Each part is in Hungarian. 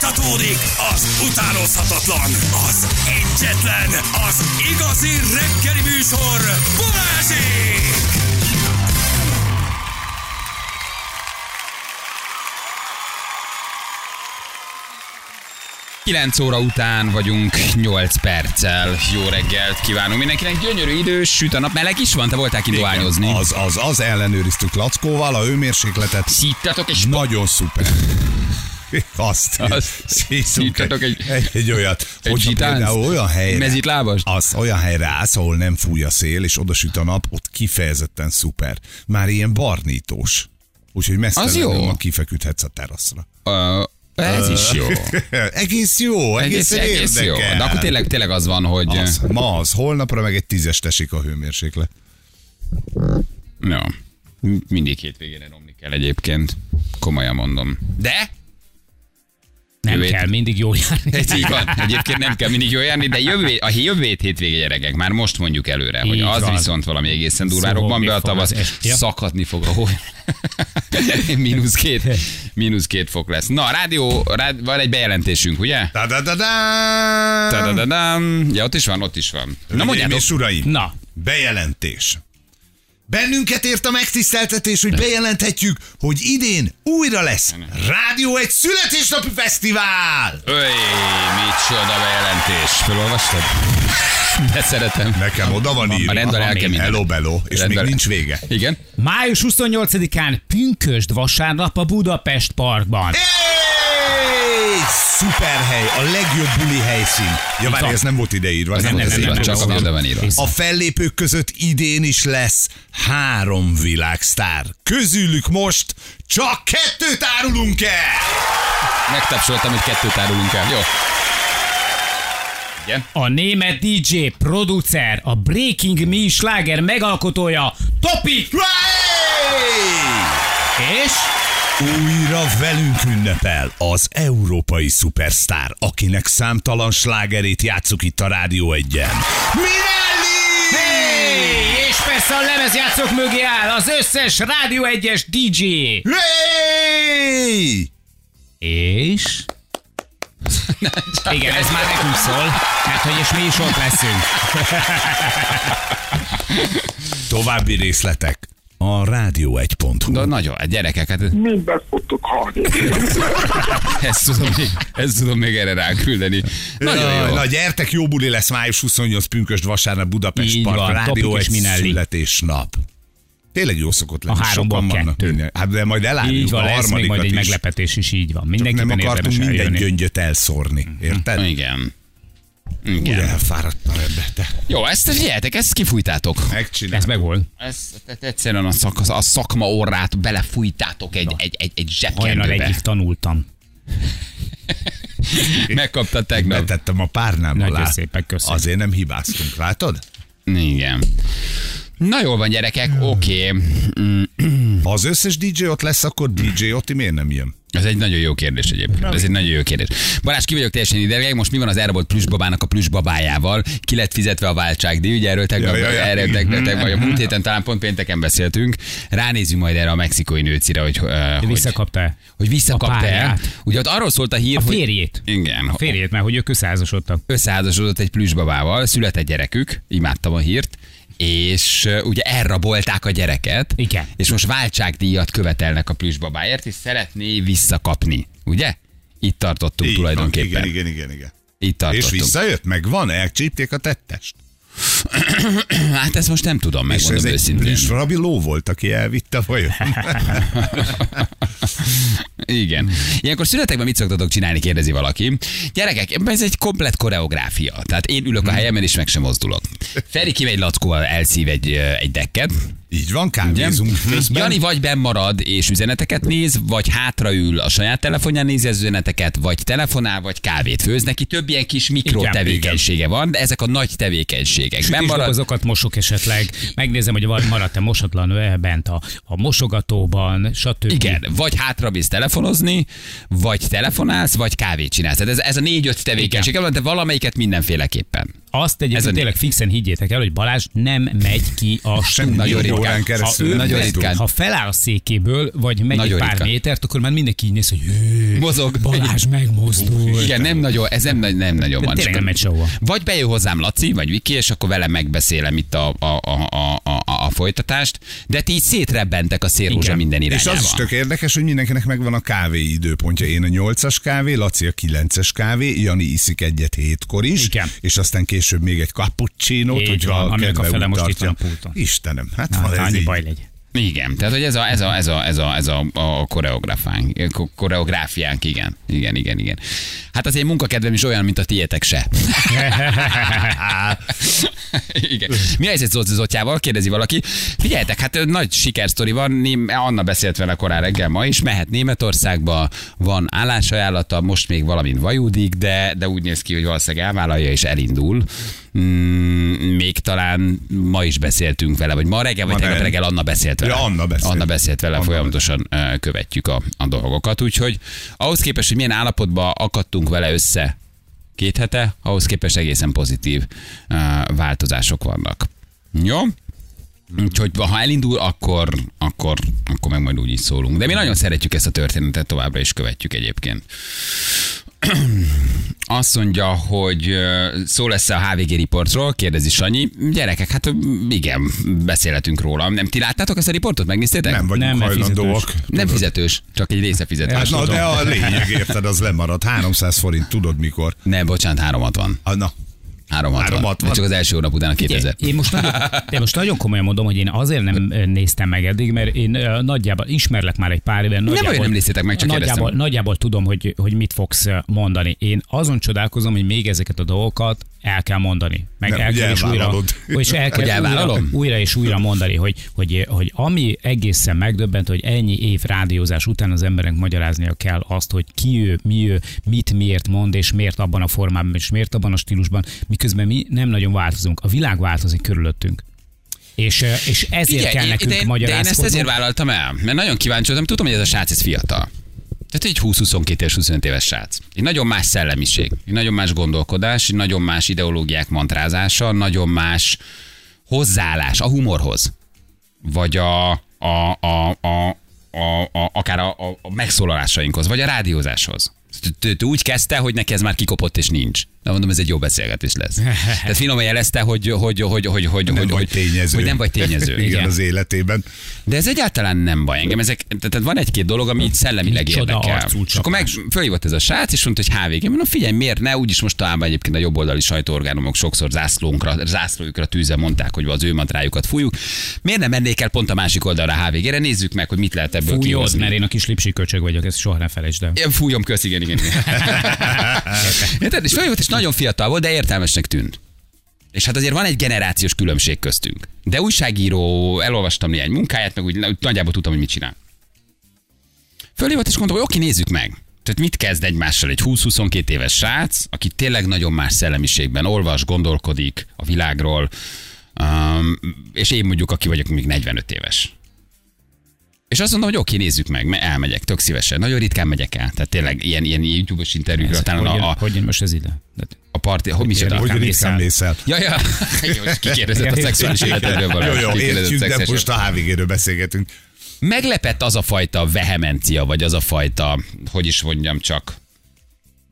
Folytatódik az utánozhatatlan, az egyetlen, az igazi reggeli műsor, Balázsék! 9 óra után vagyunk 8 perccel. Jó reggelt kívánunk mindenkinek. Gyönyörű idő, süt a nap, meleg is van, te voltál kint dohányozni. Az, az, az ellenőriztük Lackóval, a hőmérsékletet. Szíttatok és Nagyon szuper. Azt, Azt szítunk egy, egy- egy, olyat, egy hogyha zsitánzt? például olyan helyre, Mezitlábast? az olyan helyre állsz, ahol nem fúj a szél, és oda süt a nap, ott kifejezetten szuper. Már ilyen barnítós. Úgyhogy jó. ma kifeküdhetsz a teraszra. Ö, ez is jó. egész jó, Egész, egész, egész jó. De akkor tényleg, tényleg az van, hogy... az, ma az, holnapra meg egy tízes tesik a hőmérséklet. Ja. Mindig hétvégére romni kell egyébként. Komolyan mondom. De? Nem Jövő kell mindig jól járni. Ez így van. Egyébként nem kell mindig jól járni, de jövő, a jövő hét hétvége gyerekek, már most mondjuk előre, hogy az van. viszont valami egészen Szorogni robban be a fog tavasz, ja. szakadni fog a hó. mínusz, két, mínusz két fok lesz. Na, rádió, rád, van egy bejelentésünk, ugye? Da da da da. Ja, ott is van, ott is van. Na mondjátok. és uraim, Na, bejelentés. Bennünket ért a megtiszteltetés, hogy bejelenthetjük, hogy idén újra lesz Rádió egy születésnapi fesztivál! Öj, micsoda bejelentés. Felolvastad? De szeretem. Nekem oda van A írva. rendben el kell minden. Hello, bello, és Rendben. még nincs vége. Igen? május 28-án pünkösd vasárnap a Budapest Parkban. Hey! Szuper hely, a legjobb buli helyszín. Ja, várj, ez nem volt ideírva. ez Nem, nem, nem, csak oda van írva. A fellépők között idén is lesz három világsztár. Közülük most csak kettőt árulunk el! Megtapsoltam, hogy kettőt árulunk el. Jó. Igen? A német DJ, producer, a Breaking Me sláger megalkotója, Topi! Hey! És Újra velünk ünnepel az európai szupersztár, akinek számtalan slágerét játszuk itt a Rádió egyen. Mirelli! Hey! És persze a lemezjátszók mögé áll az összes Rádió 1-es DJ. Hey! És? Igen, ez már nekünk szól, mert hogy és mi is ott leszünk. További részletek a rádió1.hu. De nagyon, hát gyerekek, hát Mindent fogtok hallni. ezt tudom még, ezt tudom még erre ráküldeni. Nagyon jó. Na gyertek, jó buli lesz május 28 pünkösd vasárnap Budapest Így Park, van, Rádió egy születésnap. Tényleg jó szokott lenni. A vannak kettő. minden. Hát de majd eláruljuk Így van, a lesz még harmadikat majd egy is. meglepetés is, így van. Csak Mindenkiben nem akartunk érdemes minden eljönni. gyöngyöt elszórni. Érted? Igen. Igen. elfáradtam ebbe. Te Jó, ezt figyeljetek, ezt kifújtátok. megcsinálod. Ez meg volt. Ezt tehát egyszerűen a, szak, a szakma orrát belefújtátok egy, egy, egy, egy Hajnal zsebkendőbe. egyik tanultam. Megkaptad tegnap. Betettem a párnámmal. Nagyon lá. szépen köszönöm. Azért nem hibáztunk, látod? Igen. Na jól van, gyerekek, oké. Okay. Ha az összes DJ ott lesz, akkor DJ Oti miért nem jön? Ez egy nagyon jó kérdés egyébként. Ez egy nagyon jó kérdés. Balázs, ki vagyok teljesen ideges. Most mi van az Airbolt plüsbabának a plüsbabájával? Ki lett fizetve a váltságdíj? Ugye erről tegnap, Ja, ja, ja. erről tegnap, tegnap, vagy a múlt héten talán pont pénteken beszéltünk. Ránézünk majd erre a mexikói nőcire, hogy, uh, hogy, Visszakapta hogy visszakapta. Ugye ott arról szólt a hír, A hogy... férjét. Igen. A férjét, mert hogy ők összeházasodtak. összeházasodott egy plüsbabával, született gyerekük, imádtam a hírt, és ugye elrabolták a gyereket, Igen. és most váltságdíjat követelnek a plüsbabáért, és szeretné visszakapni, ugye? Itt tartottunk Így van, tulajdonképpen. Igen, igen, igen, igen. Itt tartottunk. És visszajött? Megvan? Elcsípték a tettest? Hát ezt most nem tudom, És megmondom ez egy őszintén. plüsrabi ló volt, aki elvitte vajon? Igen. Ilyenkor születekben mit szoktatok csinálni, kérdezi valaki. Gyerekek, ez egy komplet koreográfia. Tehát én ülök a helyemen, és meg sem mozdulok. Feri kimegy lackóval, elszív egy, egy dekket. Így van, kávézunk közben. Jani vagy benn marad és üzeneteket néz, vagy hátraül a saját telefonján nézi az üzeneteket, vagy telefonál, vagy kávét főz. Neki több ilyen kis mikro Igen, tevékenysége van, de ezek a nagy tevékenységek. Benn marad, Sütésdobozokat mosok esetleg, megnézem, hogy maradt-e mosatlan bent a, a mosogatóban, stb. igen, vagy hátramész telefonozni, vagy telefonálsz, vagy kávét csinálsz. Tehát ez, ez a négy-öt tevékenység de valamelyiket mindenféleképpen. Azt Ez a tényleg fixen higgyétek el, hogy Balázs nem megy ki a Sem Nagyon ritkán. Ha, keresztül. nem nagyon ritkán. ha feláll a székéből, vagy megy Nagyon egy pár ritkán. métert, akkor már mindenki így néz, hogy hű, Mozog. Balázs megmozdul. Igen, nem nagyon, ez nem, nagy- nem nagyon De van. tényleg nem megy sehova. Vagy bejön hozzám Laci, vagy Viki, és akkor vele megbeszélem itt a, a, a, a, a, a folytatást, de ti így szétrebbentek a szélrózsa minden És irányába. az is tök érdekes, hogy mindenkinek megvan a kávé időpontja. Én a 8-as kávé, Laci a 9-es kávé, Jani iszik egyet hétkor is, Igen. és aztán később még egy cappuccino-t, Így hogyha a a fele most itt van a pulton. Istenem, hát Hát, van ez annyi így. baj legyen. Igen, tehát hogy ez a, ez a, ez a, ez a, ez a, a koreografánk, ko- koreográfiánk, igen, igen, igen, igen. Hát az én munkakedvem is olyan, mint a tiétek se. Igen. Mi a helyzet Zolci Zotyával? Kérdezi valaki. Figyeljetek, hát nagy sikersztori van. Anna beszélt vele korán reggel ma is. Mehet Németországba, van állásajánlata, most még valamint vajudik, de, de úgy néz ki, hogy valószínűleg elvállalja és elindul. Mm, még talán ma is beszéltünk vele, vagy ma reggel, vagy Ma tegnap reggel Anna beszélt vele. Ja, Anna beszélt. Anna beszélt vele, Anna folyamatosan ö, követjük a, a dolgokat. Úgyhogy ahhoz képest, hogy milyen állapotban akadtunk vele össze két hete, ahhoz képest egészen pozitív uh, változások vannak. Jó? Úgyhogy ha elindul, akkor, akkor, akkor meg majd úgy is szólunk. De mi nagyon szeretjük ezt a történetet, továbbra is követjük egyébként. Azt mondja, hogy szó lesz a HVG riportról, kérdezi Sanyi. Gyerekek, hát igen, beszélhetünk róla. Nem, ti láttátok ezt a riportot? Megnéztétek? Nem vagyunk Nem, hajlandóak. fizetős. Nem fizetős, csak egy része fizetős. Hát na, de a lényeg, érted, az lemarad. 300 forint, tudod mikor. Nem, bocsánat, 360. Ah, na, 360. 360. De csak az első hónap után a 2000. Én most, nagyon, de most nagyon komolyan mondom, hogy én azért nem néztem meg eddig, mert én nagyjából ismerlek már egy pár éve. Nagyjából, baj, nem néztétek meg, csak nagyjából, kérdeztem. nagyjából tudom, hogy, hogy mit fogsz mondani. Én azon csodálkozom, hogy még ezeket a dolgokat el kell mondani. Meg Nem, el kell is újra, és el Hogy kell újra, újra és újra mondani, hogy, hogy, hogy ami egészen megdöbbent, hogy ennyi év rádiózás után az emberek magyaráznia kell azt, hogy ki ő, mi ő, mit miért mond, és miért abban a formában, és miért abban a stílusban, miközben mi nem nagyon változunk. A világ változik körülöttünk. És, és ezért Figyelj, kell nekünk de, én, de én ezt ezért vállaltam el, mert nagyon kíváncsi voltam, tudom, hogy ez a srác ez fiatal. Tehát egy 20-22 és 25 éves srác. Egy nagyon más szellemiség, egy nagyon más gondolkodás, egy nagyon más ideológiák mantrázása, nagyon más hozzáállás a humorhoz. Vagy a, a, a, a, a, a akár a, a, a megszólalásainkhoz, vagy a rádiózáshoz. Úgy kezdte, hogy neki ez már kikopott és nincs. De mondom, ez egy jó beszélgetés lesz. Tehát finoman jelezte, hogy, hogy, hogy, hogy, hogy, nem hogy, vagy tényező. Hogy nem vagy tényező. Igen, Igen. az életében. De ez egyáltalán nem baj. Engem ezek, tehát van egy-két dolog, ami így szellemileg érdekel. És akkor meg fölhívott ez a srác, és mondta, hogy HVG. Mondom, figyelj, miért ne? Úgyis most talán egyébként a jobboldali sajtóorgánumok sokszor zászlónkra, zászlójukra tűzzel mondták, hogy az ő mantrájukat fújjuk. Miért nem mennék el pont a másik oldalra a HVG-re? Nézzük meg, hogy mit lehet ebből Fújod, kihozni. mert én a kis lipsi köcsög vagyok, ezt soha ne felejtsd el. Fújom, kösz, igen, igen. igen. És nagyon fiatal volt, de értelmesnek tűnt. És hát azért van egy generációs különbség köztünk. De újságíró, elolvastam néhány munkáját, meg úgy, nagyjából tudtam, hogy mit csinál. Fölhívott, és mondta, hogy oké, nézzük meg. Tehát mit kezd egymással egy 20-22 éves srác, aki tényleg nagyon más szellemiségben olvas, gondolkodik a világról, um, és én mondjuk, aki vagyok még 45 éves. És azt mondom, hogy oké, nézzük meg, mert elmegyek, tök szívesen. Nagyon ritkán megyek el. Tehát tényleg ilyen, ilyen YouTube-os interjúkra, talán hogy, a, a, hogy jön most ez ide? De- a parti, hogy micsoda? Hogy Ritkán mész el. Ja, ja. Jó, kikérdezett a szexuális életedről Jó, valami. jó, Kikérdezett értjük, de most a HVG-ről beszélgetünk. Meglepett az a fajta vehemencia, vagy az a fajta, hogy is mondjam csak,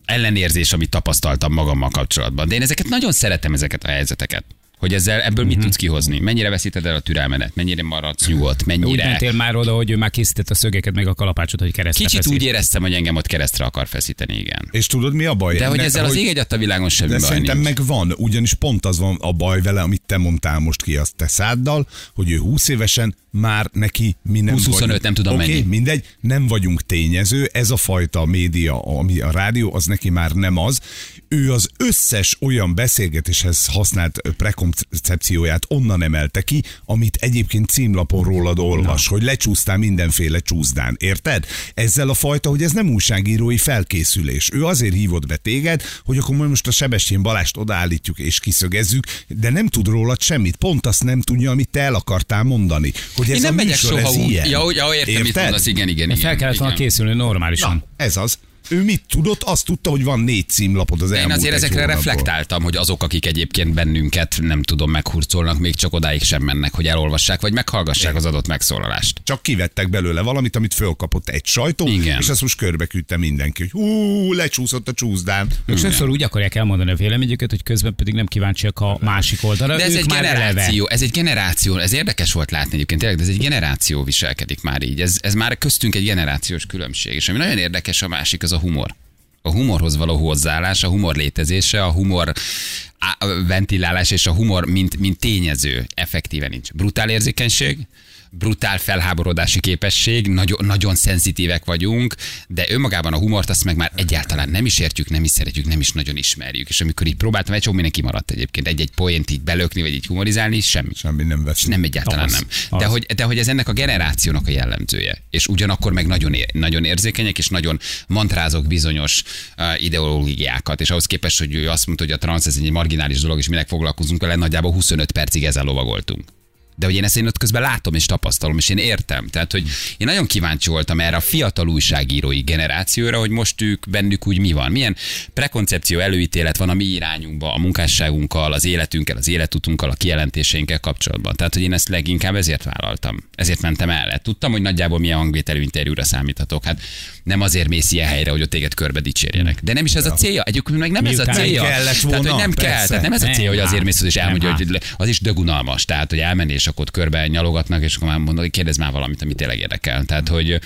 ellenérzés, amit tapasztaltam magammal kapcsolatban. De én ezeket nagyon szeretem, ezeket a helyzeteket. Hogy ezzel, ebből mit tudsz kihozni? Mennyire veszíted el a türelmedet? Mennyire maradsz nyugodt? Úgy Mennyire... mentél már oda, hogy ő már készített a szögeket, meg a kalapácsot, hogy keresztre Kicsit feszít. úgy éreztem, hogy engem ott keresztre akar feszíteni, igen. És tudod, mi a baj? De hogy Ne- ezzel az ég egy a világon semmi De baj szerintem nincs. meg van, ugyanis pont az van a baj vele, amit te mondtál most ki azt te száddal, hogy ő 20 évesen már neki mi nem 20-25, vagyunk. nem tudom Oké, mennyi. mindegy, nem vagyunk tényező, ez a fajta média, ami a rádió, az neki már nem az. Ő az összes olyan beszélgetéshez használt prekoncepcióját onnan emelte ki, amit egyébként címlapon rólad olvas, hogy lecsúsztál mindenféle csúszdán, érted? Ezzel a fajta, hogy ez nem újságírói felkészülés. Ő azért hívott be téged, hogy akkor most a Sebestyén Balást odaállítjuk és kiszögezzük, de nem tud rólad semmit, pont azt nem tudja, amit te el akartál mondani. Hogy ez Én nem a megyek műsor, soha ez úgy. ilyen. Ja, úgy, ahogy értem, mit Érted? mondasz, igen, igen, igen. Fel kellett volna igen. készülni normálisan. Na, ez az. Ő mit tudott? Azt tudta, hogy van négy címlapod az Én elmúlt azért egy ezekre hónapból. reflektáltam, hogy azok, akik egyébként bennünket nem tudom, meghurcolnak, még csak odáig sem mennek, hogy elolvassák, vagy meghallgassák az adott megszólalást. Csak kivettek belőle valamit, amit fölkapott egy sajtó, Igen. és azt most körbeküldte mindenki, hogy hú, lecsúszott a csúszdán. Ők sokszor úgy akarják elmondani a véleményüket, hogy közben pedig nem kíváncsiak a másik oldalra. De ez ők egy már generáció, eleve. ez egy generáció, ez érdekes volt látni egyébként, tényleg, de ez egy generáció viselkedik már így. Ez, ez már köztünk egy generációs különbség. És ami nagyon érdekes, a másik az a humor. A humorhoz való hozzáállás, a humor létezése, a humor ventilálás és a humor, mint, mint tényező effektíven nincs. Brutál érzékenység, brutál felháborodási képesség, nagyon, nagyon szenzitívek vagyunk, de önmagában a humort azt meg már egyáltalán nem is értjük, nem is szeretjük, nem is nagyon ismerjük. És amikor így próbáltam, egy csomó minden kimaradt egyébként, egy-egy poént így belökni, vagy így humorizálni, semmi. Semmi nem vesz. Nem egyáltalán Az, nem. az. De hogy, de hogy ez ennek a generációnak a jellemzője. És ugyanakkor meg nagyon, ér, nagyon érzékenyek, és nagyon mantrázok bizonyos uh, ideológiákat. És ahhoz képest, hogy ő azt mondta, hogy a transz ez egy marginális dolog, és minek foglalkozunk vele, nagyjából 25 percig ezzel lovagoltunk. De hogy én ezt én ott közben látom és tapasztalom, és én értem. Tehát, hogy én nagyon kíváncsi voltam erre a fiatal újságírói generációra, hogy most ők bennük úgy mi van. Milyen prekoncepció, előítélet van a mi irányunkban, a munkásságunkkal, az életünkkel, az életutunkkal, a kijelentéseinkkel kapcsolatban. Tehát, hogy én ezt leginkább ezért vállaltam. Ezért mentem el. Tudtam, hogy nagyjából milyen hangvételű interjúra számíthatok. Hát nem azért mész ilyen helyre, hogy ott téged körbe dicsérjenek. De nem is ez a célja. Egyébként meg nem ez a Miután célja. kellett Tehát, volna, hogy nem kell. persze. Tehát nem ez a célja, hogy azért mész és elmondja, hogy az is dögunalmas. Tehát, hogy elmenni, és akkor ott körbe nyalogatnak, és akkor már mondod, hogy kérdezz már valamit, ami tényleg érdekel. Tehát, hogy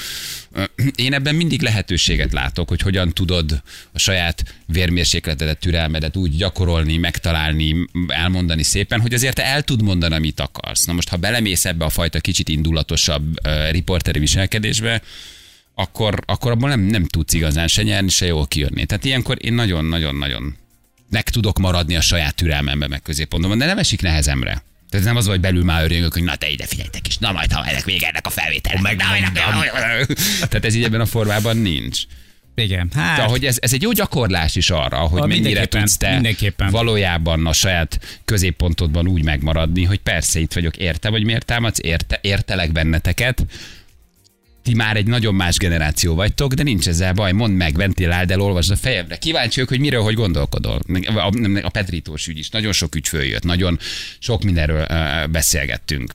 én ebben mindig lehetőséget látok, hogy hogyan tudod a saját vérmérsékletedet, türelmedet úgy gyakorolni, megtalálni, elmondani szépen, hogy azért te el tud mondani, amit akarsz. Na most, ha belemész ebbe a fajta kicsit indulatosabb uh, riporteri viselkedésbe, akkor, akkor abból nem, nem tudsz igazán se nyerni, se jól kijönni. Tehát ilyenkor én nagyon-nagyon-nagyon meg tudok maradni a saját türelmembe, meg középpontomban, de nem esik nehezemre. Tehát nem az, hogy belül már örülünk, hogy na te ide figyeljetek is, na majd ha ennek vége ennek a felvételnek. Meg Tehát ez így ebben a formában nincs. Igen, hát... Tehát, hogy ez, ez egy jó gyakorlás is arra, hogy Ah, mennyire tudsz te mindenképpen. valójában a saját középpontodban úgy megmaradni, hogy persze itt vagyok, értem, hogy miért támadsz, érte, értelek benneteket, ti már egy nagyon más generáció vagytok, de nincs ezzel baj, mondd meg, ventiláld el, olvasd a fejemre. Kíváncsi vagyok, hogy miről, hogy gondolkodol. A, nem, a Petrítós ügy is, nagyon sok ügy följött, nagyon sok mindenről beszélgettünk.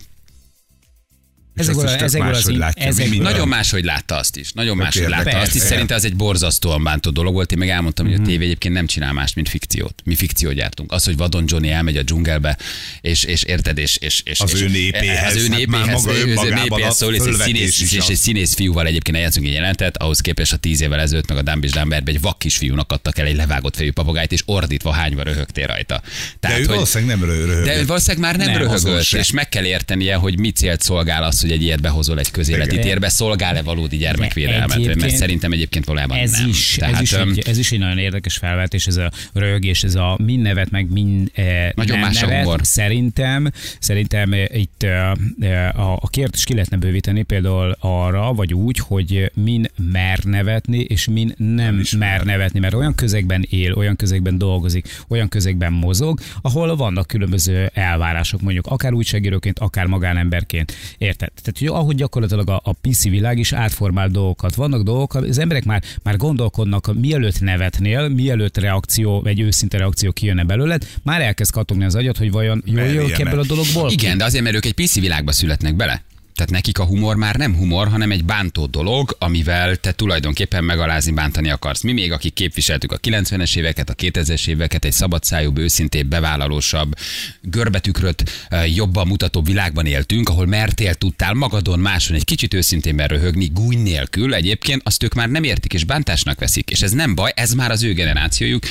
Azt is tök ezekből máshogy látja, ezek-. Nagyon máshogy látta azt is. Nagyon máshogy látta azt is. Persze. Szerinte az egy borzasztóan bántó dolog volt. Én meg elmondtam, Mhm. hogy a tévé egyébként nem csinál más, mint fikciót. Mi fikciót gyártunk. Az, hogy Vadon Johnny elmegy a dzsungelbe, és, és érted, és, és, és Az és- ő népéhez, az ő hát népéhez, maga ő- az ő önmagában népéhez a szól, és egy színész, is és az. egy színész fiúval egyébként eljátszunk egy jelentet, ahhoz képest a tíz évvel ezelőtt meg a Dumb és Dumberbe egy vak kisfiúnak adtak el egy levágott fejű papagájt, és ordítva hányva röhögtél rajta. De ő valószínűleg nem rö- röhögött. de ő valószínűleg már nem, Nem, röhögött, és meg kell értenie, hogy mi célt szolgál az, hogy egy ilyet behozol egy közéleti Igen. térbe, szolgál-e valódi gyermekvédelmet, mert szerintem egyébként valójában ez nem. Is, Tehát, ez, is egy, ez is egy nagyon érdekes felvetés, ez a rögés, ez a mind nevet, meg mind eh, Nagyon nem más nevet. humor. Szerintem, szerintem eh, itt eh, eh, a, a kérdést ki lehetne bővíteni például arra, vagy úgy, hogy min mer nevetni, és min nem mer nevetni, mert olyan közegben él, olyan közegben dolgozik, olyan közegben mozog, ahol vannak különböző elvárások, mondjuk akár újságíróként, akár magánemberként. Érted? Tehát, hogy ahogy gyakorlatilag a, a PC világ is átformál dolgokat. Vannak dolgok, az emberek már, már gondolkodnak, mielőtt nevetnél, mielőtt reakció, vagy őszinte reakció kijönne belőled, már elkezd kattogni az agyat, hogy vajon jól jövök ebből a dologból? Igen, de azért, mert ők egy PC világba születnek bele. Tehát nekik a humor már nem humor, hanem egy bántó dolog, amivel te tulajdonképpen megalázni, bántani akarsz. Mi még, akik képviseltük a 90-es éveket, a 2000-es éveket, egy szabadszájúbb, őszintébb, bevállalósabb, görbetükröt eh, jobban mutató világban éltünk, ahol mertél, tudtál magadon máson egy kicsit őszintén röhögni, gúny nélkül. Egyébként azt ők már nem értik és bántásnak veszik. És ez nem baj, ez már az ő generációjuk.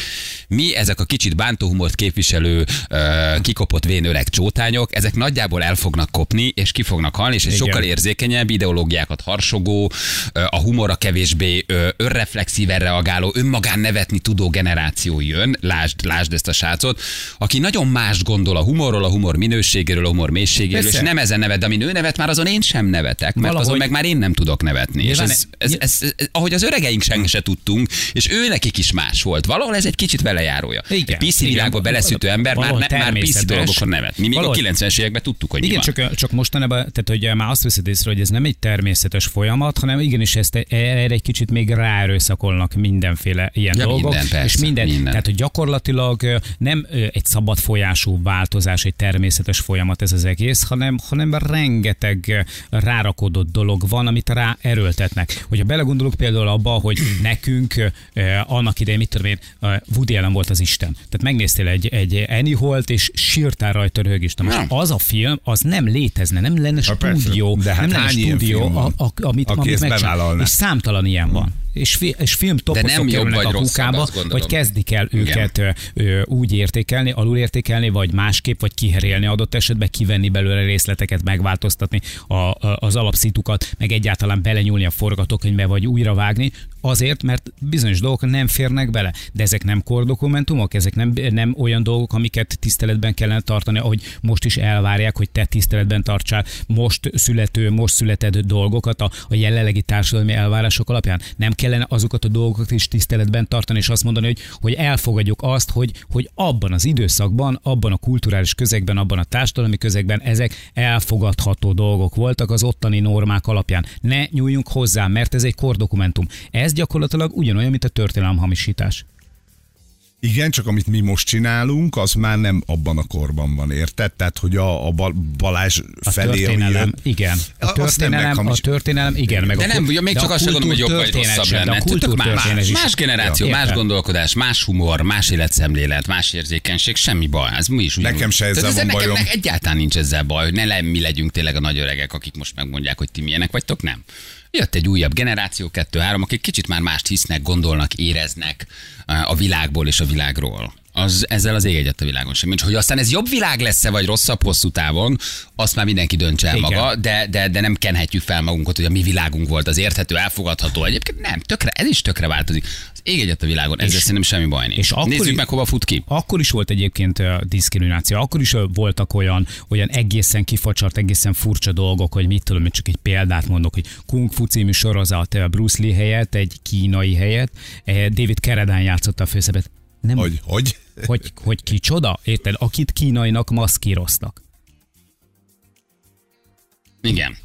Mi ezek a kicsit bántó humort képviselő, eh, kikopott vén öreg csótányok, ezek nagyjából el fognak kopni, és ki fognak halni, és Igen. sokkal érzékenyebb, ideológiákat harsogó, a humorra kevésbé önreflexíven reagáló, önmagán nevetni tudó generáció jön, lásd, lásd ezt a srácot, aki nagyon más gondol a humorról, a humor minőségéről, a humor mélységéről, Persze. és nem ezen nevet, de amin ő nevet, már azon én sem nevetek, mert Valahogy- azon meg már én nem tudok nevetni. És Nyilván ez, ez, ez, ez, ahogy az öregeink sem se tudtunk, és ő nekik is más volt. Valahol ez egy kicsit vele velejárója. Igen. Egy PC világba beleszütő ember már, ne, már PC dolgokon nevet. Mi még a Valahol- 90-es években tudtuk, hogy mi Igen, van. csak, csak mostanában, tehát hogy már azt veszed észre, hogy ez nem egy természetes folyamat, hanem igenis ezt erre egy kicsit még ráerőszakolnak mindenféle ilyen Ja, dolgok. minden, persze, és minden, minden. Tehát, hogy gyakorlatilag nem egy szabad folyású változás, egy természetes folyamat ez az egész, hanem, hanem rengeteg rárakodott dolog van, amit rá erőltetnek. Hogyha belegondolok például abba, hogy nekünk annak idején, mit tudom én, Woody Allen volt az Isten. Tehát megnéztél egy, egy Annie Holt, és sírtál rajta röhögést. Most az a film, az nem létezne, nem lenne Ha persze. Stúdió, De hát nem lenne stúdió, a, a, amit, aki amit bevállalná? És számtalan ilyen van. És, fi, és film nem topozok jobb kerülnek a kukába, gondolom. vagy kezdik el őket ö, úgy értékelni, alulértékelni, vagy másképp, vagy kiherélni adott esetben, kivenni belőle részleteket, megváltoztatni a, a, az alapszitukat, meg egyáltalán belenyúlni a forgatókönyvbe, vagy újra vágni, azért, mert bizonyos dolgok nem férnek bele. De ezek nem kordokumentumok, ezek nem, nem olyan dolgok, amiket tiszteletben kellene tartani, ahogy most is elvárják, hogy te tiszteletben tartsál most születő, most született dolgokat a, a jelenlegi társadalmi elvárások alapján. Nem kellene azokat a dolgokat is tiszteletben tartani, és azt mondani, hogy, hogy elfogadjuk azt, hogy, hogy abban az időszakban, abban a kulturális közegben, abban a társadalmi közegben ezek elfogadható dolgok voltak az ottani normák alapján. Ne nyúljunk hozzá, mert ez egy kordokumentum. Ez gyakorlatilag ugyanolyan, mint a történelem hamisítás. Igen, csak amit mi most csinálunk, az már nem abban a korban van, érted? Tehát, hogy a, a Bal- Balázs A felé, történelem, jön- igen. A Azt nem történelem, a történelem, igen. Meg De a, nem, még de csak azt sem gondolom, hogy jobb vagy rosszabb lenne. Tök más, más generáció, Ja, más gondolkodás, más humor, más életszemlélet, más érzékenység, semmi baj. Ez mi is ugyanúgy. Nekem se ezzel Tehát van nekem, bajom. nekem egyáltalán nincs ezzel baj, hogy ne le, mi legyünk tényleg a nagy öregek, akik most megmondják, hogy ti milyenek vagytok, nem. Jött egy újabb generáció, kettő-három, akik kicsit már mást hisznek, gondolnak, éreznek eh, a világból és a világról. Az, ezzel az ég egyet a világon sem. Nincs, hogy aztán ez jobb világ lesz-e, vagy rosszabb hosszú távon, azt már mindenki döntse el Igen. maga, de, de, de nem kenhetjük fel magunkat, hogy a mi világunk volt az érthető, elfogadható. Egyébként nem, tökre, ez is tökre változik. Az ég egyet a világon, ezzel És- szerintem semmi baj nincs. és akkor Nézzük is- meg, hova fut ki. Akkor is volt egyébként uh, diszkrimináció, akkor is voltak olyan, olyan egészen kifacsart, egészen furcsa dolgok, hogy mit tudom, én csak egy példát mondok, hogy Kung Fu című sorozat Bruce Lee helyett, egy kínai helyett, uh, David Carradine játszotta a főszerepet. Nem, hogy, Hogy? Hogy? hogy, kicsoda? Érted? Akit kínainak maszkíroztak. Igen.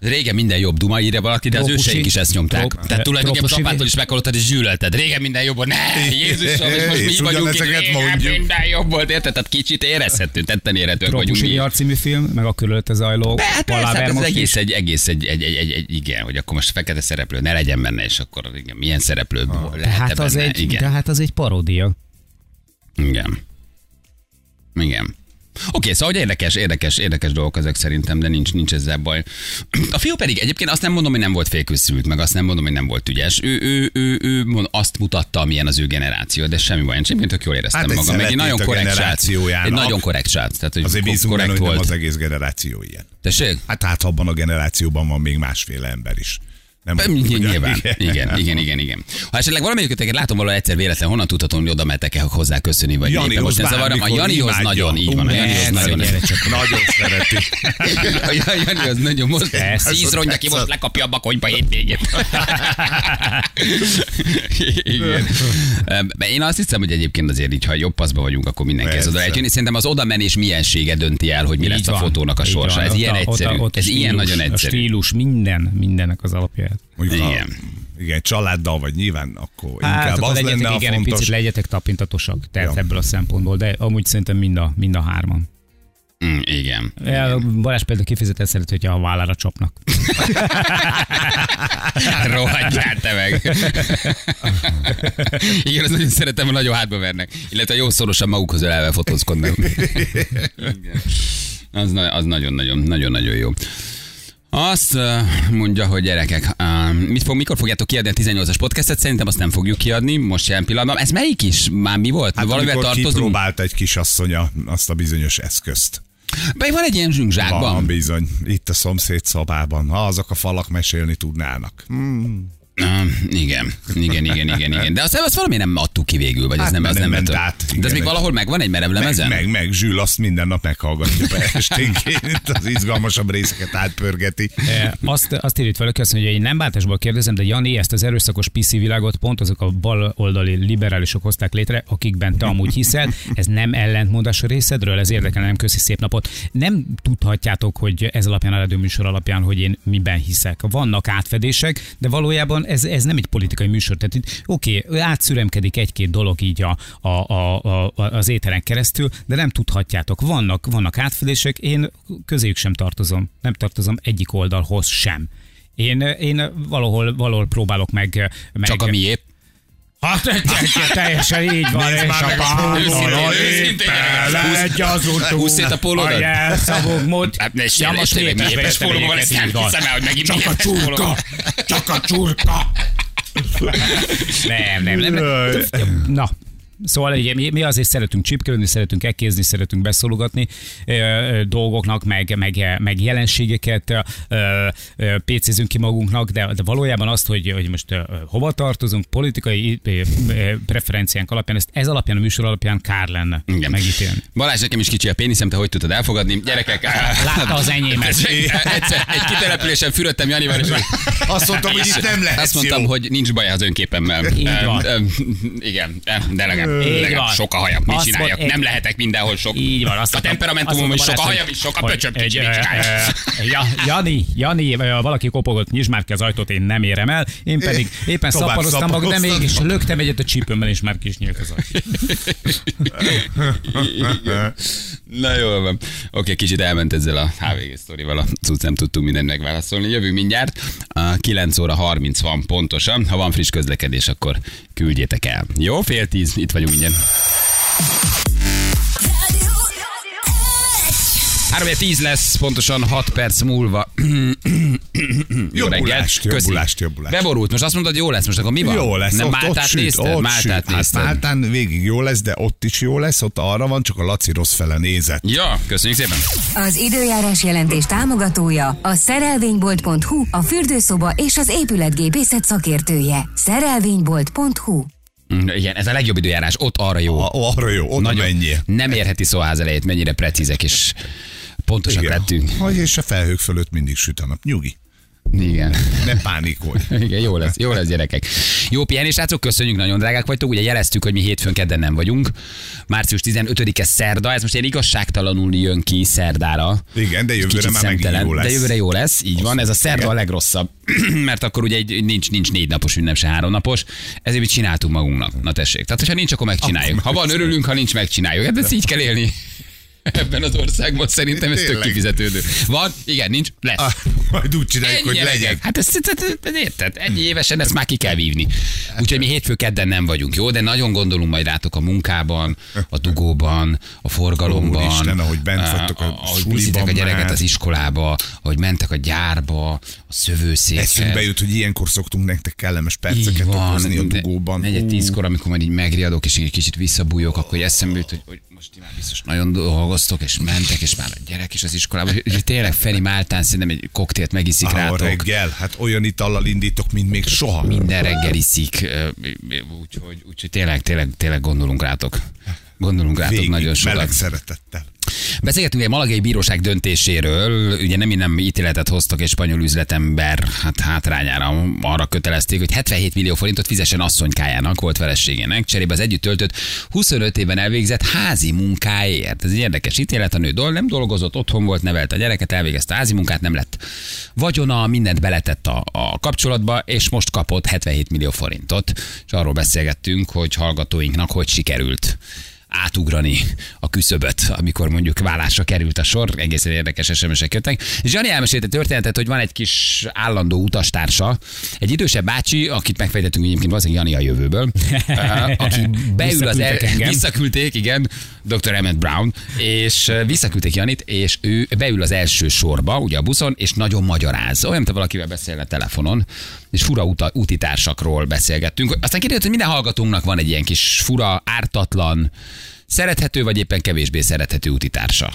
Régen minden jobb duma, írja valaki, de az Trópusi- őseink is ezt nyomták. Tró- Tehát tulajdonképpen apától is meghallottad, és gyűlölted. Régen minden jobb volt. Ne, Jézusom, és most mi És vagyunk itt. Régen mondjuk. minden jobb volt, érted? Tehát kicsit érezhető, tetten érhetőek vagyunk Trópusi mi. Nyar című film, meg a körülötte zajló hát persze, hát paláver ez egész egy, egész egy, egy, egy, egy, egy, igen, hogy akkor most fekete szereplő ne legyen benne, és akkor igen, milyen szereplő ah, lehet hát, az benne? egy, igen. de hát az egy paródia. Igen. Igen. Oké, szóval hogy érdekes, érdekes, érdekes dolgok ezek szerintem, de nincs, nincs ezzel baj. A fiú pedig egyébként azt nem mondom, hogy nem volt félkőszült, meg azt nem mondom, hogy nem volt ügyes. Ő, ő, ő, ő mond, azt mutatta, amilyen az ő generáció, de semmi baj. Én egyébként tök jól éreztem Hát magam. Egy nagyon korrekt srác. Egy nagyon korrekt srác. Tehát, hogy Azért bízunk benne, korrekt nem volt. az egész generáció ilyen. Tessék? Hát hát abban a generációban van még másféle ember is. Nem Nem, ugyan- Nyilván. Igen, igen, igen, igen. Ha esetleg valamelyiköteket látom valahol egyszer véletlen, honnan tudhatom, hogy oda mehetek-e hozzá köszönni, vagy éppen most ez zavarom. A Janihoz imádja. nagyon, így van. A Janihoz nagyon. Nagyon szereti. A Janihoz nagyon most. Szíz ronja ki, most lekapja a bakonyba hétvégét. Igen. Én azt hiszem, hogy egyébként azért így, ha jobb paszba vagyunk, akkor mindenki ez oda lehet jönni. Szerintem az oda menés miensége dönti el, hogy mi lesz a fotónak a sorsa. Ez ilyen a- a- egyszerű. a Ez ilyen nagyon A egyszerű. stílus, minden, mindennek az alapját. Mondjuk, ha, Igen. igen, családdal vagy nyilván, akkor Hát, inkább akkor az legyetek, lenne a igen, egy fontos. picit legyetek tapintatosak, tehát Ja. ebből a szempontból, de amúgy szerintem mind a, mind a hárman. Mm, Igen. El, Balázs például kifejezetten szeret, hogyha a vállára csapnak. Rohadjál te meg. Igen, az nagyon szeretem, hogy nagyon hátba vernek. Illetve jó szorosan magukhoz elve fotózkodnak. Igen. Az, na- az nagyon-nagyon, nagyon-nagyon jó. Azt mondja, hogy gyerekek, mit fog, mikor fogjátok kiadni a 18-as podcastet? Szerintem azt nem fogjuk kiadni, most jelen pillanatban. Ez melyik is? Már mi volt? Hát Valamivel tartozunk? kipróbált egy kisasszonya azt a bizonyos eszközt. Be van egy ilyen zsungzsákban. Van bizony, itt a szomszéd szobában. Ha azok a falak mesélni tudnának. Hmm. Uh, igen, igen, igen, igen, igen. De azt, azt valami nem adtuk ki végül, vagy ez Hát nem, az nem nem ment át, De ez még valahol megvan egy merev Meg, lemezen? meg, meg, Zsül azt minden nap meghallgatja be esténként, az izgalmasabb részeket átpörgeti. E, Azt, azt írít valaki, azt mondja, hogy én nem bántásból kérdezem, de Jani, ezt az erőszakos PC világot pont azok a baloldali liberálisok hozták létre, akikben te amúgy hiszel. Ez nem ellentmondás a részedről, ez érdekel, nem köszi szép napot. Nem tudhatjátok, hogy ez alapján a rádióműsor alapján, hogy én miben hiszek. Vannak átfedések, de valójában ez, ez nem egy politikai műsor. Tehát itt oké, okay, átszüremkedik egy-két dolog így a, a, a, a, az éteren keresztül, de nem tudhatjátok. Vannak, vannak átfedések, én közéjük sem tartozom. Nem tartozom egyik oldalhoz sem. Én, én valahol, valahol próbálok meg... meg Csak a miép. Hát te- te- teljesen így van, Nézd és a a egy az húsz szét a pólódat? hogy elszabogmod. Hát ne is Ja, most tényleg miépes vettem pólóval, egyiket, ezt nem van. hiszem el, hogy megint Csak a csurka, csak a csurka. Nem, nem. nem. Na, Szóval ugye, mi, mi azért szeretünk csipkelődni, szeretünk ekézni, szeretünk beszólogatni ö, dolgoknak, meg, meg, meg jelenségeket ö, ö, pécézünk ki magunknak, de, de valójában azt, hogy, hogy most ö, hova tartozunk, politikai ö, ö, preferenciánk alapján, ezt ez alapján, a műsor alapján kár lenne Igen. megítélni. Balázs, nekem is kicsi a péniszem, te hogy tudtad elfogadni? Gyerekek, Látta az enyémet. Egyszer egy kitelepülésen fürödtem Janival, és Azt mondtam, hogy itt nem lehet Azt mondtam, jó. hogy nincs baj az önképemmel. Igen, de legalább, Így legalább van. sok a hajam. Mit csináljak? Nem lehetek mindenhol sok. Így van. Azt A temperamentumom is sok, a hajam is sok, a pöcsöm Jani, Jani, valaki kopogott, nyisd már ki az ajtót, én nem érem el. Én pedig éppen szaporoztam magam, de mégis löktem egyet a csípőmmel, és már kis nyílt az ajtó. Na jól van. Oké, kicsit elment ezzel a HVG sztorival, a cucc nem tudtunk mindent megválaszolni. Jövünk mindjárt. A 9 óra 30 van pontosan. Ha van friss közlekedés, akkor küldjétek el. Jó, fél tíz, itt vagyunk mindjárt. 3 10 lesz, pontosan 6 perc múlva. Jó reggelt. Jobbulást, Köszi. jobbulást, jobbulást. Beborult, most azt mondod, jó lesz, most akkor mi van? Jó lesz, Nem ott, ott Máltát süt, nézted? ott Máltát süt. Hát nézted? Máltán végig jó lesz, de ott is jó lesz, ott arra van, csak a Laci rossz fele nézett. Ja, köszönjük szépen. Az időjárás jelentés támogatója a szerelvénybolt.hu, a fürdőszoba és az épületgépészet szakértője. Szerelvénybolt.hu Igen, ez a legjobb időjárás, ott arra jó. A, arra jó, oda menjél. Nem érheti szó ház elejét, mennyire precízek és pontosak Igen. lettünk. Hogy és a felhők fölött mindig süt a nap. Nyugi, Igen. ne pánikolj. Igen, jó lesz, jó lesz gyerekek. Jó pihenés, srácok, köszönjük, nagyon drágák vagytok. Ugye jeleztük, hogy mi hétfőn kedden nem vagyunk. Március 15-e szerda, ez most ilyen igazságtalanul jön ki szerdára. Igen, de jövőre már megint jó lesz. De jövőre jó lesz, így van. Ez a szerda Igen. a legrosszabb, mert akkor ugye egy, nincs, nincs négy napos ünnep, se három napos. Ezért mi csináltunk magunknak. Na tessék. Tehát, hogyha nincs, akkor megcsináljuk. Ha van, örülünk, ha nincs, megcsináljuk. Hát ezt így kell élni. Ebben az országban szerintem ez tök kifizetődő. Van, igen, nincs, lesz. Ah, majd úgy csináljuk, Ennyi hogy gyerekek. legyen. Hát ezt, ezt, ezt, ezt érted? Ennyi évesen ezt már ki kell vívni. Úgyhogy mi hétfő kedden nem vagyunk, jó? De nagyon gondolunk majd rátok a munkában, a dugóban, a forgalomban. Úristen, ahogy bent vagytok a ahogy suliban viszitek a gyereket már. az iskolába, ahogy mentek a gyárba, a szövőszékre. Eszünkbe jut, hogy ilyenkor szoktunk nektek kellemes perceket van, okozni a dugóban. Negyed tízkor, amikor majd így megriadok, és egy kicsit visszabújok, akkor eszembe jut, hogy, hogy most ti már biztos nagyon dolgoztok, és mentek, és már a gyerek is az iskolába. És tényleg Feri Máltán szerintem egy koktélt megiszik Ah, rátok. reggel, hát olyan itallal indítok, mint még soha. Minden reggel iszik, úgyhogy úgy, tényleg, tényleg, tényleg gondolunk rátok. Gondolunk rátok Végig, nagyon meleg sokat. szeretettel. Beszélgetünk egy malagai bíróság döntéséről, ugye nem nem ítéletet hoztak egy spanyol üzletember hát hátrányára arra kötelezték, hogy 77 millió forintot fizessen asszonykájának, volt feleségének, cserébe az együtt töltött 25 éven elvégzett házi munkáért. Ez egy érdekes ítélet, a nő dol, nem dolgozott, otthon volt, nevelt a gyereket, elvégezte házi munkát, nem lett vagyona, mindent beletett a, a kapcsolatba, és most kapott 77 millió forintot, és arról beszélgettünk, hogy hallgatóinknak hogy sikerült átugrani a küszöböt, amikor mondjuk vállásra került a sor, egészen érdekes SMS-ek jöttek. És Jani elmesélte történetet, hogy van egy kis állandó utastársa, egy idősebb bácsi, akit megfejtettünk egyébként valószínűleg Jani a jövőből, eh, aki beül az el, visszaküldték, igen, Dr. Emmett Brown, és eh, visszaküldték Janit, és ő beül az első sorba, ugye a buszon, és nagyon magyaráz. Olyan, mint valakivel beszélne telefonon, és fura uta, útitársakról beszélgettünk. Aztán kiderült, hogy minden hallgatónknak van egy ilyen kis fura, ártatlan, szerethető vagy éppen kevésbé szerethető útitársa.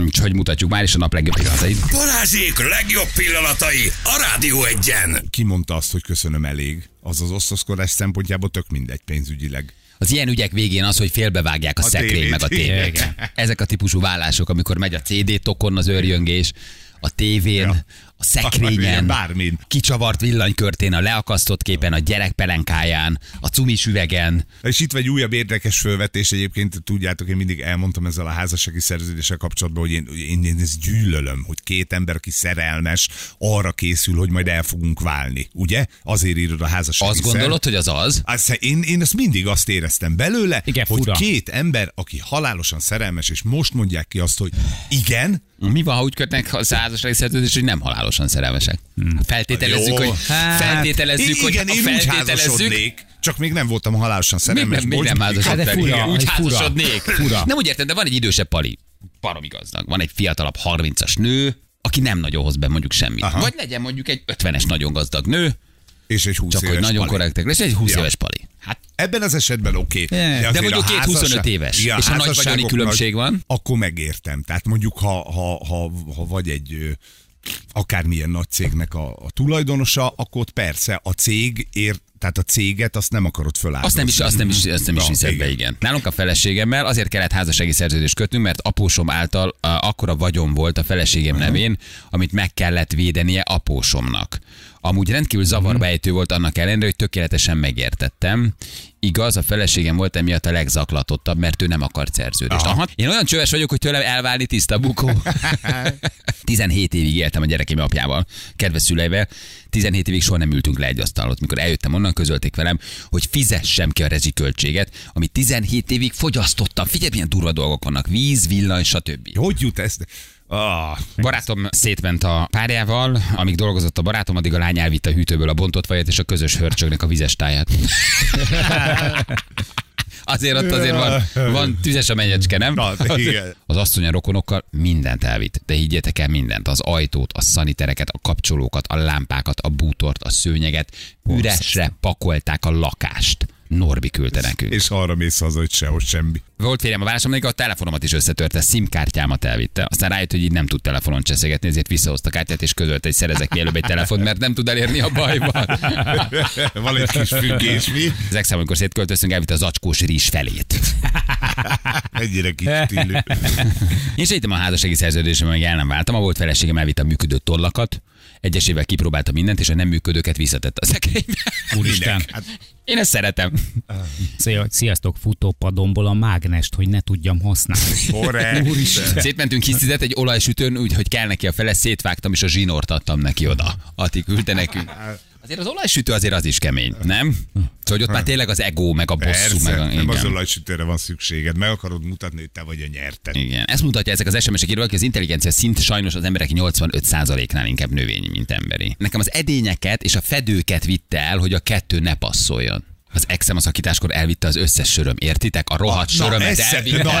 Úgyhogy mutatjuk már is a nap legjobb pillanatait. Balázsék legjobb pillanatai a Rádió egyen. Ki mondta azt, hogy köszönöm elég? az az osztozkodás szempontjából tök mindegy pénzügyileg. Az ilyen ügyek végén az, hogy félbevágják a, A szekrény meg a tévét. Ezek a típusú vállások, amikor megy a CD tokon az őrjöngés, a tévén, Ja. a szekrényen, Bármin. kicsavart villanykörtén, a leakasztott képen, a gyerek pelenkáján, a cumis üvegen. És itt vagy újabb érdekes fölvetés, egyébként tudjátok, én mindig elmondtam ezzel a házassági szerződéssel kapcsolatban, hogy én, én, én ezt gyűlölöm, hogy két ember, aki szerelmes, arra készül, hogy majd el fogunk válni. Ugye? Azért írod a házassági Azt gondolod, hogy az az? Azt, én, én ezt mindig azt éreztem belőle, Igen, hogy fura. két ember, aki halálosan szerelmes, és most mondják ki azt, hogy igen, Mi van, ha úgy kötnek a házassági szerződést, hogy nem halálosan szerelmesek? Feltételezzük, Jó. hogy feltételezzük, hogy igen, én úgy feltételezzük, házasodnék, csak még nem voltam halálosan még szerelmes. nem, még nem. Hát fura, Úgy házasodnék. Fura. Nem úgy értem, de van egy idősebb pali, baromi gazdag. Van egy fiatalabb 30-as nő, aki nem nagyon hoz be mondjuk semmit. Aha. Vagy legyen mondjuk egy 50-es nagyon gazdag nő, És egy 20 csak hogy éves nagyon pali. korrektek, és egy 20 Ja. éves pali. Hát Ebben az esetben oké. Okay. De De mondjuk két 25 éves, és a nagy vagyoni különbség van. Akkor megértem. Tehát mondjuk, ha, ha, ha, ha vagy egy akármilyen nagy cégnek a, a tulajdonosa, akkor ott persze a cég ér, tehát a céget azt nem akarod föláldozni. Azt nem is, azt nem is, azt nem is viszed be, igen. Nálunk a feleségemmel azért kellett házassági szerződést kötnünk, mert apósom által uh, akkora vagyon volt a feleségem nevén, amit meg kellett védenie apósomnak. Amúgy rendkívül zavarba ejtő volt annak ellenére, hogy tökéletesen megértettem. Igaz, a feleségem volt emiatt a legzaklatottabb, mert ő nem akart szerződést. Aha. Én olyan csöves vagyok, hogy tőlem elválni tiszta bukó. 17 évig éltem a gyerekem apjával, kedves szüleivel. 17 évig soha nem ültünk le egy asztalot. Mikor eljöttem onnan, közölték velem, hogy fizessem ki a rezsiköltséget, amit 17 évig fogyasztottam. Figyelj, milyen durva dolgok vannak. Víz, villany, stb. Hogy jut ez? Ah, Barátom szétment a párjával, amíg dolgozott a barátom, addig a lány elvitte a hűtőből a bontott vajat és a közös hörcsögnek a vizes táját. Azért ott azért van, van tüzes a menyecske, nem? Na, igen. Az asszony a rokonokkal mindent elvitt, de higgyétek el mindent, az ajtót, a szanitereket, a kapcsolókat, a lámpákat, a bútort, a szőnyeget, üresre pakolták a lakást. Norbi küldte nekünk. és arra mész haza, hogy sehol semmi. Volt férjem a válaszom, még a telefonomat is összetörte, SIM-kártyámat elvitte. Aztán rájött, hogy így nem tud telefonon cseszegetni, ezért visszahozta a kártyát, és közölte, hogy szerezek mielőbb egy telefont, mert nem tud elérni a bajban. Van egy kis függés, mi? Az ex amikor szétköltöztünk, elvitte az acskós rizs felét. Ennyire stílű. Én sejtem a házassági szerződésem, meg el nem váltam. A volt feleségem elvitte a működő tollakat, egyesével kipróbálta mindent, és a nem működőket visszatette a szekrénybe. Úristen. Hát, Én ezt szeretem. Szia- Sziasztok, futópadomból a mágnest, hogy ne tudjam használni. korrekt. Szétmentünk hisztizet egy olajsütőn, úgy, hogy kell neki a fele, szétvágtam, és a zsinort adtam neki oda. Ati küldte nekünk. Azért az olajsütő azért az is kemény, nem? Szóval, hogy ott már tényleg az ego, meg a bosszú, Persze, meg a... nem az olajsütőre van szükséged, meg akarod mutatni, hogy te vagy a nyertes. Igen. Ezt mutatja ezek az SMS-ek hogy az intelligencia szint sajnos az emberek 85%-nál inkább növényi, mint emberi. Nekem az edényeket és a fedőket vitte el, hogy a kettő ne passzoljon. Az exem a szakításkor elvitte az összes söröm, értitek? A rohadt Na, sörömet ez, elvitte. na.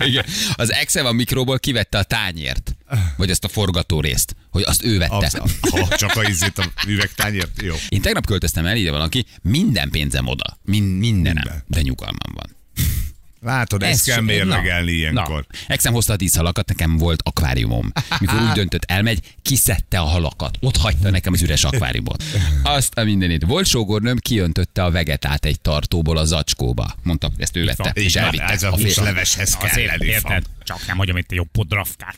Igen. Az exem a mikróból kivette a tányért, vagy azt a forgató részt, hogy azt ő vette. Az, ha csak a izét a üvegtányért, jó. Én tegnap költöztem el, ide valaki, minden pénzem oda, Min- mindenem, Minden. de nyugalmam van. Látod, ezt Ez kell mérlegelni na, ilyenkor. Exem hozta a tíz halakat, nekem volt akváriumom. Mikor úgy döntött, elmegy, kiszedte a halakat. Ott hagyta nekem az üres akváriumot. Azt a mindenit. Volt sógornőm, kiöntötte a vegetát egy tartóból a zacskóba. Mondta, ezt ő vette, és elvitte. Ez a fél- húsleveshez kell érted? Csak nem mondjam, itt egy jobb podrafkát.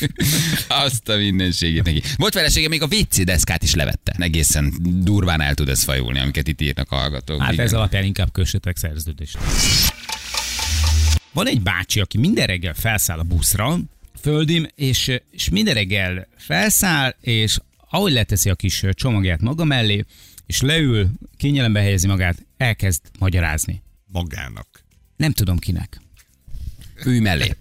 Azt a mindenségét neki. Volt felesége, még a WC deszkát is levette. Egészen durván el tud ez fajulni, amiket itt írnak a hallgatók. Hát Igen. ez alapján inkább kössetek szerződést. Van egy bácsi, aki minden reggel felszáll a buszra, földim, és, és minden reggel felszáll, és ahogy leteszi a kis csomagját maga mellé, és leül, kényelembe helyezi magát, elkezd magyarázni. Magának. Nem tudom kinek. Ülj mellé.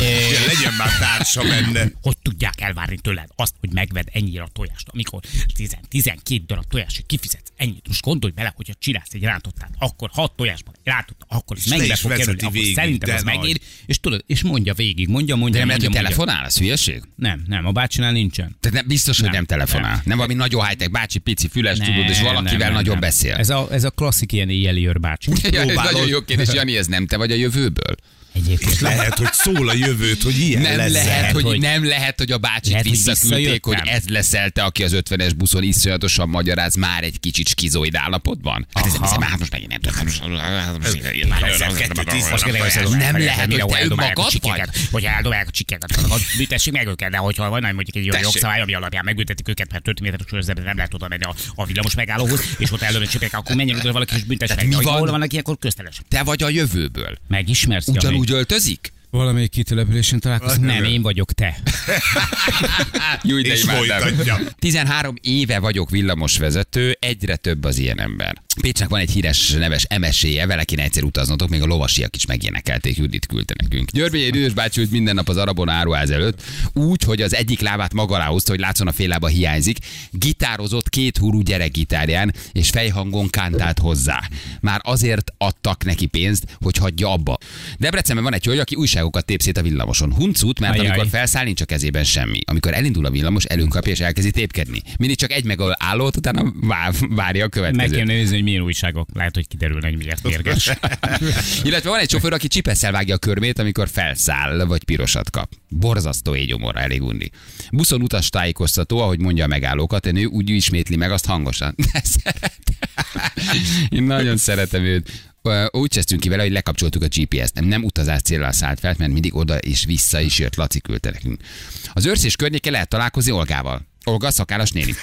Ja, legyen már társa benne. Hogy tudják elvárni tőled azt, hogy megved ennyire a tojást, amikor 10, 12 darab tojást kifizetsz ennyit. Most gondolj bele, hogyha csinálsz egy rántottát, akkor 6 tojásban rántott, akkor ez mennyibe fog kerülni, vezeti akkor végig, szerintem ez nagy. megér, és tudod, és mondja végig, mondja, mondja, De nem mondja, hogy mondja. telefonál, az hülyeség? Nem, nem, a bácsinál nincsen. Tehát nem, biztos, hogy nem, Nem, telefonál. Nem, nem. valami nagyon high-tech bácsi, pici, füles, tudod, és Nem, valakivel nem, nem, nagyon nem. beszél. Ez a, ez a klasszik ilyen éjjeli őrbácsi. Ja, ez nagyon jó kérdés, Jani, ez nem te vagy a jövőből? Egyébként És lehet, hogy szól a jövőt, hogy ilyen Nem lesz. lehet, hogy, hogy- nem lehet, hogy a bácsit Lehet, hogy visszaküldték, hogy ez leszel te, aki az 50-es buszon iszonyatosan magyaráz, már egy kicsit skizoid állapotban? Hát ez, ez, hát most megint nem tudom. Nem lehet, hogy te önmagad vagy? Hogy eldobálják a csikeket, büntessék meg őket, de hogyha van mondjuk egy olyan jogszabály, ami alapján megbüntetik őket, mert 5 méteres körzetben nem lehet oda menni a, villamos megállóhoz, és ott eldobálják a csikeket, akkor menjen oda valaki és meg. mi van? Hol vannak ilyenkor közteles? Te vagy a jövőből. Megismersz? Jani? Ugyanúgy öltözik? Valamelyik kitelepülésen találkozunk. Nem, én vagyok te. Jó, de És imádom. folytatja. 13 éve vagyok villamosvezető, egyre több az ilyen ember. Pécsnek van egy híres neves MSZ-je, vele kéne egyszer utaznotok, még a lovasiak is megénekelték, Judit küldte nekünk. Györgyi Idős bácsi ült minden nap az Arabon áruház előtt, úgy, hogy az egyik lábát maga alá hogy látszon a fél lába hiányzik, gitározott két hurú gyerekgitárján, és fejhangon kántált hozzá. Már azért adtak neki pénzt, hogy hagyja abba. Debrecenben van egy hölgy, aki újságokat tép szét a villamoson. Huncut, mert Ajaj. amikor felszáll, nincs a kezében semmi. Amikor elindul a villamos, előnkapja és elkezdi tépkedni. Mindig csak egy meg állót, utána vár, várja a Meg következőt. kell nézni, milyen újságok. Lehet, hogy kiderülne, hogy miért mérges. Illetve van egy sofőr, aki csipesszel vágja a körmét, amikor felszáll, vagy pirosat kap. Borzasztó égyomorra, elég undi. Buszon utas tájékoztató, ahogy mondja a megállókat, a nő úgy ismétli meg azt hangosan. De. Én nagyon szeretem őt. Úgy csesztünk ki vele, hogy lekapcsoltuk a GPS-t. Nem, nem utazás célra szállt fel, mert mindig oda és vissza is jött. Laci küldte nekünk. Az őrszés környéke lehet találkozni Olgával. Olga szakállas néni.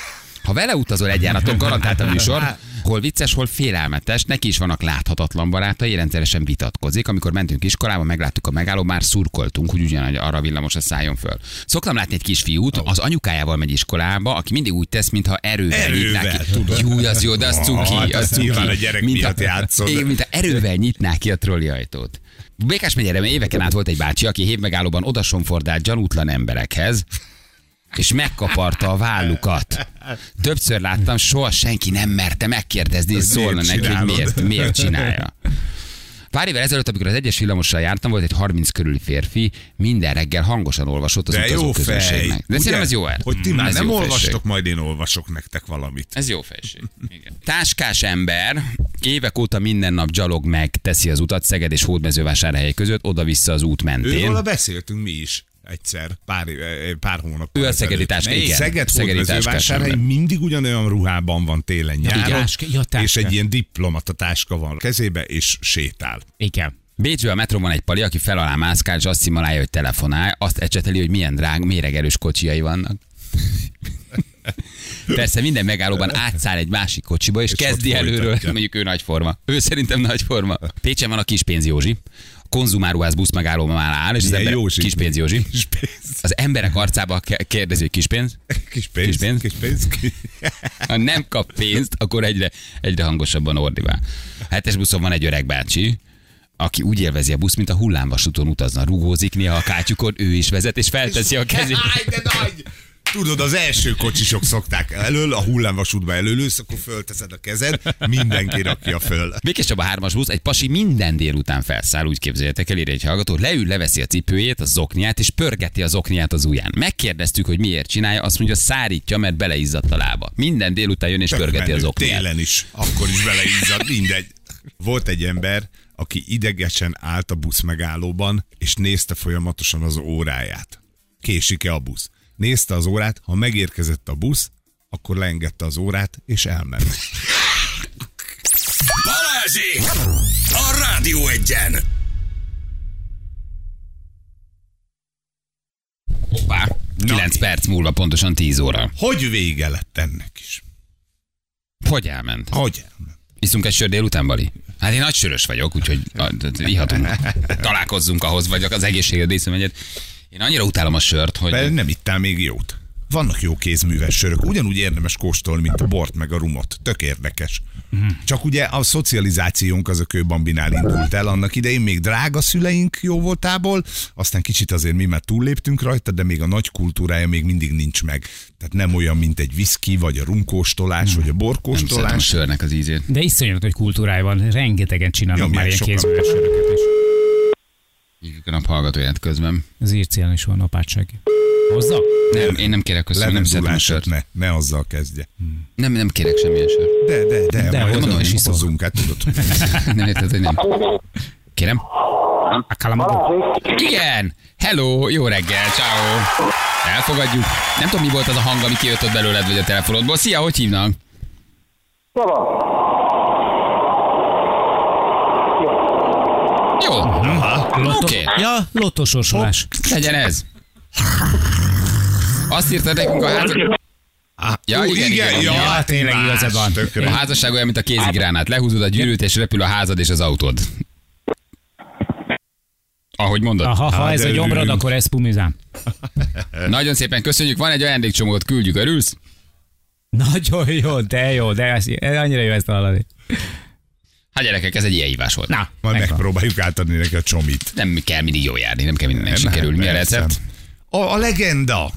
Ha vele utazol egy járaton, garantált a műsor, hol vicces, hol félelmetes, neki is vannak láthatatlan barátai, rendszeresen vitatkozik. Amikor mentünk iskolába, megláttuk a megálló, már szurkoltunk, hogy ugyanúgy arra a villamos a szálljon föl. Szoktam látni egy kisfiút, az anyukájával megy iskolába, aki mindig úgy tesz, mintha erővel, Erővel, nyitná ki. Jó, az jó, de az Ah, cuki, hát az cuki. a gyerek Mint miatt játszod. Igen, mint erővel nyitná ki a trolli ajtót. Békás megyere éveken át volt egy bácsi, aki hévmegállóban odasonfordált gyanútlan emberekhez, és megkaparta a vállukat. Többször láttam, soha senki nem merte megkérdezni, és szólna miért neki, hogy miért, miért csinálja. Pár évvel ezelőtt, amikor az egyes villamossal jártam, volt egy 30 körüli férfi, minden reggel hangosan olvasott az De jó utazó fej. közönségnek. De Ugye? szerintem ez jó el. Hogy ti már Ez nem olvastok, felség. majd én olvasok nektek valamit. Ez jó felség. Igen. Táskás ember évek óta minden nap gyalog meg teszi az utat Szeged és Hódmezővásárhely között, oda-vissza az út mentén. Őróla beszéltünk mi is egyszer, pár, pár hónap. Ő a szegedi táska, igen. Szeged Hódmezővásárhely mindig ugyanolyan ruhában van télen nyáron, táska- ja, táska. és egy ilyen diplomata táska van a kezébe, és sétál. Igen. Bécsben a metron van egy pali, aki fel alá mászkál, és azt szimulálja, hogy telefonál, azt ecseteli, hogy milyen drág, méregerős kocsiai vannak. Persze minden megállóban átszáll egy másik kocsiba, és, És kezdi előről, mondjuk ő nagy forma. Ő szerintem nagy forma. Pécsen van a kispénz Józsi. Konzumáruház busz megállóban már áll, és az ember, Józsi? kispénz Józsi. Kispénz. Az emberek arcába kérdezi, hogy kispénz. Kis pénz. Kis pénz? Kis pénz. Ha nem kap pénzt, akkor egyre, egyre hangosabban ordibál. Hetes buszon van egy öreg bácsi, aki úgy élvezi a busz, mint a hullámvasúton utazna. Rugózik néha a kátyukon, ő is vezet, és felteszi a kezét. Áj, de nagy! Tudod, az első kocsisok szokták elől, a hullámvasútba előlősz, akkor fölteszed a kezed, mindenki rakja föl. Békés Csaba hármas busz, egy pasi minden délután felszáll, úgy képzeljétek el, egy hallgató, leül, leveszi a cipőjét, a zokniát, és pörgeti a zokniát az ujján. Megkérdeztük, hogy miért csinálja, azt mondja, szárítja, mert beleizzadt a lába. Minden délután jön és Tök pörgeti menő. az zokniát. Télen is, akkor is beleizzadt, mindegy. Volt egy ember, aki idegesen állt a busz megállóban, és nézte folyamatosan az óráját. Késik-e a busz? Nézte az órát, ha megérkezett a busz, akkor leengedte az órát, és elment. Balázsék! A Rádió Egyen! Hoppá. 9 perc múlva pontosan 10 óra. Hogy vége lett ennek is? Hogy elment? Hogy elment? Iszunk egy sör délután, Bali? Hát én nagy sörös vagyok, úgyhogy ihatunk. Találkozzunk ahhoz, vagy az egészséged részem egyet. Én annyira utálom a sört, hogy... De nem ittál még jót. Vannak jó kézműves sörök, ugyanúgy érdemes kóstolni, mint a bort meg a rumot. Tök érdekes. Csak ugye a szocializációnk az a kőbambinál indult el, annak idején még drága szüleink jó voltából, aztán kicsit azért mi már túlléptünk rajta, de még a nagy kultúrája még mindig nincs meg. Tehát nem olyan, mint egy viszki, vagy a rumkóstolás, vagy a Nem szeretem a borkóstolás. sörnek az ízét. De iszonyat nagy kultúrája van, rengetegen csinálnak már ilyen kézműves söröket is. Hívjuk a nap hallgatóját közben. Az írcélen is van apátság. Hozza? Nem, én nem kérek köszönöm, nem szeretem a sört. ne, ne azzal kezdje. Nem, nem kérek semmilyen sört. De, de, de, De, majd mondom, iszol. hozzunk, hát tudod. Nem érted, hogy nem. Kérem? A. Balázsék, Igen! Hello, jó reggel, ciao. Elfogadjuk. Nem tudom, mi volt az a hang, ami kijött ott belőled, vagy a telefonodból. Szia, hogy hívnak? Szava. Jó. Lotto- Oké. Ja, lottosorsolás. Legyen ez. Azt írta nekünk a házasság. Ja, Ó, igen, igen, igen. Ja, tényleg más, igazad van. tökre. A házasság olyan, mint a kézigránát. Lehúzod a gyűrűt, és repül a házad és az autód. Ahogy mondod. Ha, ha ez a gyomrod, akkor ez pumizám. Nagyon szépen köszönjük. Van egy ajándékcsomót, küldjük. Örülsz? Nagyon jó, de jó, de ez, ez annyira jó ezt hallani. Hát gyerekek, ez egy ilyen hívás volt. Na, Majd megvan. megpróbáljuk átadni neki a csomit. Nem kell mindig jól járni, nem kell mindennek Nem, sikerülni. Mi a recept? A, a legenda.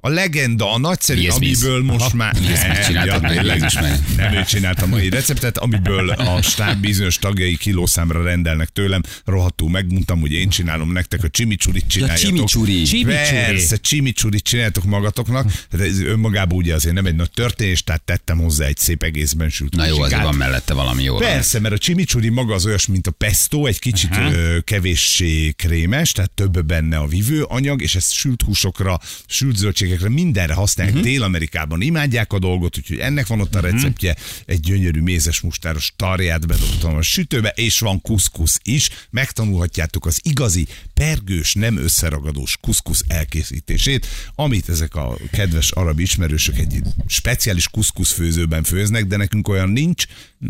A legenda, a nagyszerű, Yes, miss. amiből most már... Yes, Nem, megcsináltad, ja, meg meg. Nem ő csinálta a mai receptet, amiből a stáb bizonyos tagjai kilószámra rendelnek tőlem. Rohadtul megmondtam, hogy én csinálom nektek, a chimicsurit csináljátok. chimichurri. Chimichurri. Persze, chimichurrit csináljátok magatoknak. Tehát ez önmagában ugye azért nem egy nagy történés, tehát tettem hozzá egy szép egészben sült Na jó, azért van mellette valami jó. Persze, mert a chimichurri maga az olyas, mint a pesto, egy kicsit ö, kevéssé krémes, tehát több benne a vívő anyag, és ezt sült húsokra, sült zöldségekre, mindenre használják. Uh-huh. Dél-Amerikában imádják a dolgot, úgyhogy ennek van ott a receptje. Egy gyönyörű mézes mustáros tarját bedobtam a sütőbe, és van kuszkusz is. Megtanulhatjátok az igazi, pergős, nem összeragadós kuszkusz elkészítését, amit ezek a kedves arab ismerősök egy speciális kuszkusz főzőben főznek, de nekünk olyan nincs,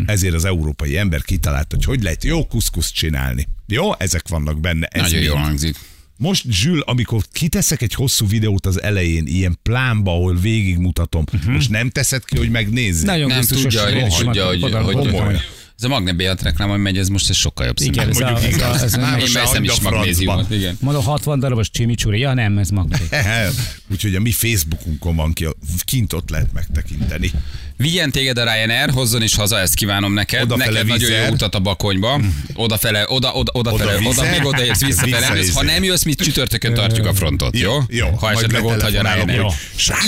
ezért az európai ember kitalálta, hogy hogy lehet jó kuszkuszt csinálni. Jó, ezek vannak benne. Ez Nagyon jól hangzik. Most, Zsül, amikor kiteszek egy hosszú videót az elején, ilyen plánba, ahol végigmutatom, uh-huh. most nem teszed ki, hogy megnézzd? Nagyon Nem tudja, én hogy, is hogy, hogy, oda- hogy, oda- hogy, ez a magnebiat reklám, hogy megy, ez most ez sokkal jobb Igen, ez a, ez a, ez a, Már Én se veszem hagyd is a magnéziumot, igen. mondom, 60 darabos chimichurri. Ja nem, ez magnézium. Úgyhogy a mi Facebookunkon van ki, kint ott lehet megtekinteni. Vigyen téged a Ryanair, hozzon is haza, ezt kívánom neked. Odafele neked nagyon vizer. jó utat a bakonyba. Odafele, oda, oda, odafele, Oda oda, vizer. még odaérsz, visszafele nem jössz. Ha Vissza nem jössz, mi csütörtökön tartjuk a frontot, jó? Jó, Ha esetleg ott hagy a Ryanair.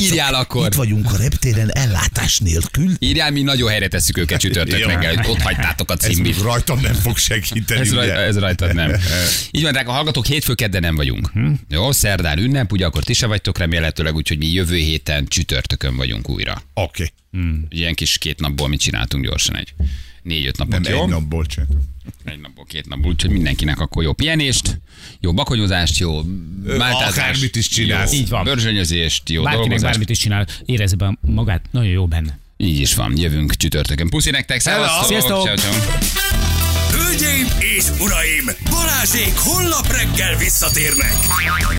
Írjál akkor. Itt vagyunk a reptéren ellátás nélkül. Írjál, mi nagyon helyre tesszük őket csütörtök reggel, ott hagytátok a Ez cimbit. rajtam nem fog segíteni. Ez, raj, ugye? ez rajtad nem. Így van, drága hallgatók, hétfő kedden nem vagyunk. Hm? Jó, szerdán ünnep, ugye akkor ti se vagytok remélhetőleg, úgyhogy mi jövő héten csütörtökön vagyunk újra. Oké, Ilyen kis két napból mit csináltunk gyorsan egy négy-öt napot, nem jó? egy napból csináltam. Egy napból, két napból, úgyhogy mindenkinek akkor jó pihenést, jó bakonyozást, jó máltázást, akármit is csinálsz. jó Így van. bőrzsönyözést, jó Bárkinek dolgozást. bármit is csinál, érezze be magát, nagyon jó benne. Így is van, jövünk csütörtökön. Puszi nektek, szevasztok! Sziasztok! Ciao, ciao. Hölgyeim és uraim, Balázsék holnap reggel visszatérnek.